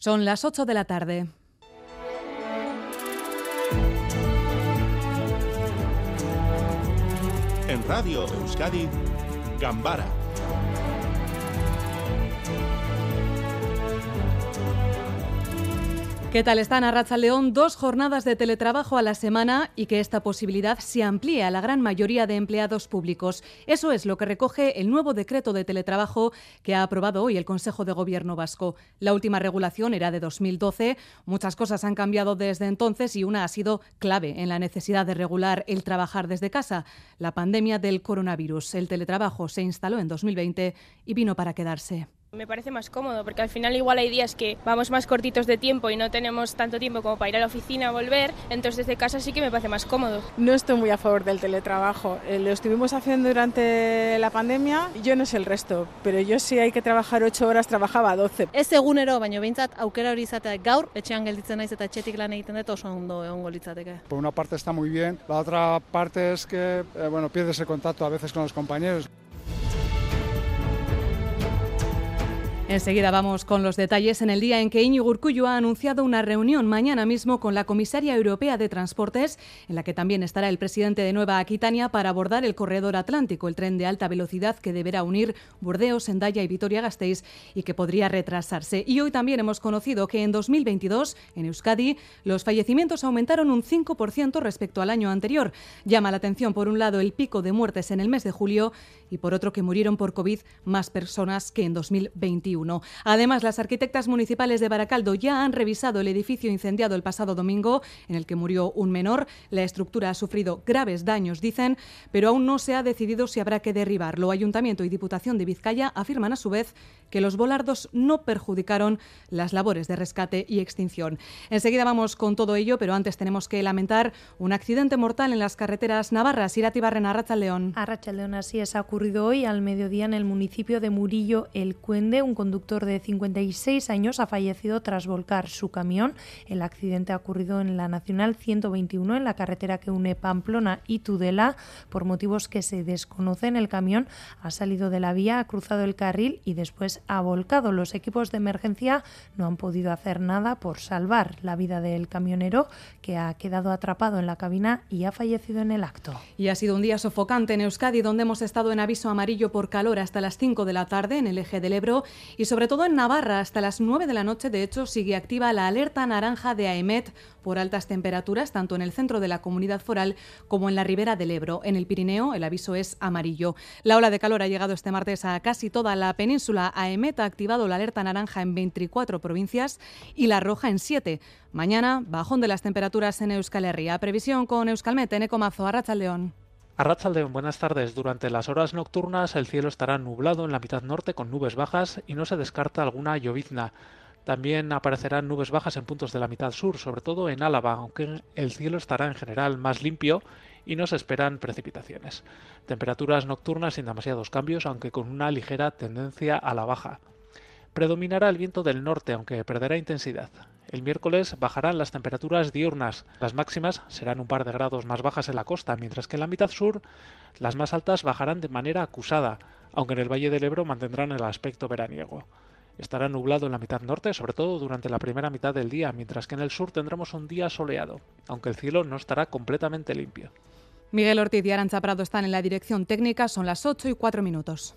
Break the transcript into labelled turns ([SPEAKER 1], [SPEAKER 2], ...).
[SPEAKER 1] Son las 8 de la tarde.
[SPEAKER 2] En Radio Euskadi, Gambara
[SPEAKER 1] ¿Qué tal están a Racha León? Dos jornadas de teletrabajo a la semana y que esta posibilidad se amplíe a la gran mayoría de empleados públicos. Eso es lo que recoge el nuevo decreto de teletrabajo que ha aprobado hoy el Consejo de Gobierno vasco. La última regulación era de 2012. Muchas cosas han cambiado desde entonces y una ha sido clave en la necesidad de regular el trabajar desde casa. La pandemia del coronavirus. El teletrabajo se instaló en 2020 y vino para quedarse.
[SPEAKER 3] Me parece más cómodo porque al final igual hay días que vamos más cortitos de tiempo y no tenemos tanto tiempo como para ir a la oficina a volver, entonces desde casa sí que me parece más cómodo.
[SPEAKER 4] No estoy muy a favor del teletrabajo. Eh, lo estuvimos haciendo durante la pandemia, yo no sé el resto, pero yo si hay que trabajar 8 horas trabajaba 12.
[SPEAKER 5] Ez egunero, baino behintzat aukera hori izatea gaur, etxean gelditzen naiz eta etxetik lan egiten dut oso ondo egongo litzateke.
[SPEAKER 6] Por una parte está muy bien, la otra parte es que eh, bueno, pierdes el contacto a veces con los compañeros.
[SPEAKER 1] Enseguida vamos con los detalles en el día en que Iñigo Urkullu ha anunciado una reunión mañana mismo con la comisaria europea de transportes, en la que también estará el presidente de Nueva Aquitania para abordar el corredor atlántico, el tren de alta velocidad que deberá unir Burdeos, Endaya y Vitoria-Gasteiz y que podría retrasarse. Y hoy también hemos conocido que en 2022 en Euskadi los fallecimientos aumentaron un 5% respecto al año anterior. Llama la atención por un lado el pico de muertes en el mes de julio y por otro que murieron por COVID más personas que en 2021. Además, las arquitectas municipales de Baracaldo ya han revisado el edificio incendiado el pasado domingo, en el que murió un menor. La estructura ha sufrido graves daños, dicen, pero aún no se ha decidido si habrá que derribarlo. Ayuntamiento y Diputación de Vizcaya afirman a su vez que los volardos no perjudicaron las labores de rescate y extinción. Enseguida vamos con todo ello, pero antes tenemos que lamentar un accidente mortal en las carreteras navarras. Irati Barren, Arracha León.
[SPEAKER 7] Arracha León, así es, ha ocurrido hoy al mediodía en el municipio de Murillo, El Cuende. Un conductor de 56 años ha fallecido tras volcar su camión. El accidente ha ocurrido en la Nacional 121, en la carretera que une Pamplona y Tudela. Por motivos que se desconocen, el camión ha salido de la vía, ha cruzado el carril y después ha volcado. Los equipos de emergencia no han podido hacer nada por salvar la vida del camionero que ha quedado atrapado en la cabina y ha fallecido en el acto.
[SPEAKER 1] Y ha sido un día sofocante en Euskadi, donde hemos estado en aviso amarillo por calor hasta las 5 de la tarde en el eje del Ebro y sobre todo en Navarra hasta las 9 de la noche. De hecho, sigue activa la alerta naranja de AEMET por altas temperaturas, tanto en el centro de la comunidad foral como en la ribera del Ebro. En el Pirineo, el aviso es amarillo. La ola de calor ha llegado este martes a casi toda la península. AEMET ha activado la alerta naranja en 24 provincias y la roja en 7. Mañana, bajón de las temperaturas en Euskal Herria. Previsión con Euskalmet, en Ecomazo, Arrachaldeón.
[SPEAKER 8] Arrachaldeón, buenas tardes. Durante las horas nocturnas el cielo estará nublado en la mitad norte con nubes bajas y no se descarta alguna llovizna. También aparecerán nubes bajas en puntos de la mitad sur, sobre todo en Álava, aunque el cielo estará en general más limpio y no se esperan precipitaciones. Temperaturas nocturnas sin demasiados cambios, aunque con una ligera tendencia a la baja. Predominará el viento del norte, aunque perderá intensidad. El miércoles bajarán las temperaturas diurnas. Las máximas serán un par de grados más bajas en la costa, mientras que en la mitad sur las más altas bajarán de manera acusada, aunque en el Valle del Ebro mantendrán el aspecto veraniego. Estará nublado en la mitad norte, sobre todo durante la primera mitad del día, mientras que en el sur tendremos un día soleado, aunque el cielo no estará completamente limpio.
[SPEAKER 1] Miguel Ortiz y Arancha Prado están en la dirección técnica, son las 8 y 4 minutos.